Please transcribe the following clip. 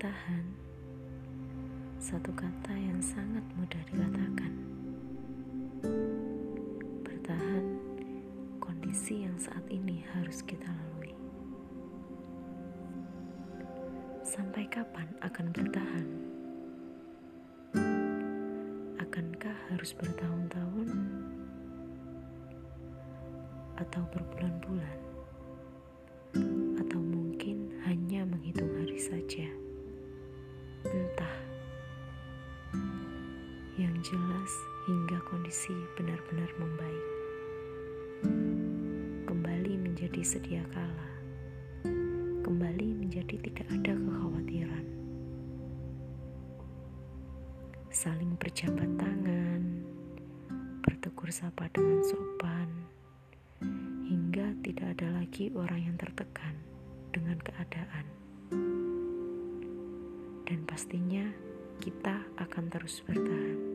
Bertahan, satu kata yang sangat mudah dikatakan. Bertahan, kondisi yang saat ini harus kita lalui. Sampai kapan akan bertahan? Akankah harus bertahun-tahun atau berbulan-bulan? Atau mungkin hanya menghitung hari saja? Yang jelas hingga kondisi benar-benar membaik. Kembali menjadi sedia kala. Kembali menjadi tidak ada kekhawatiran. Saling berjabat tangan, bertegur sapa dengan sopan, hingga tidak ada lagi orang yang tertekan dengan keadaan. Dan pastinya kita akan terus bertahan.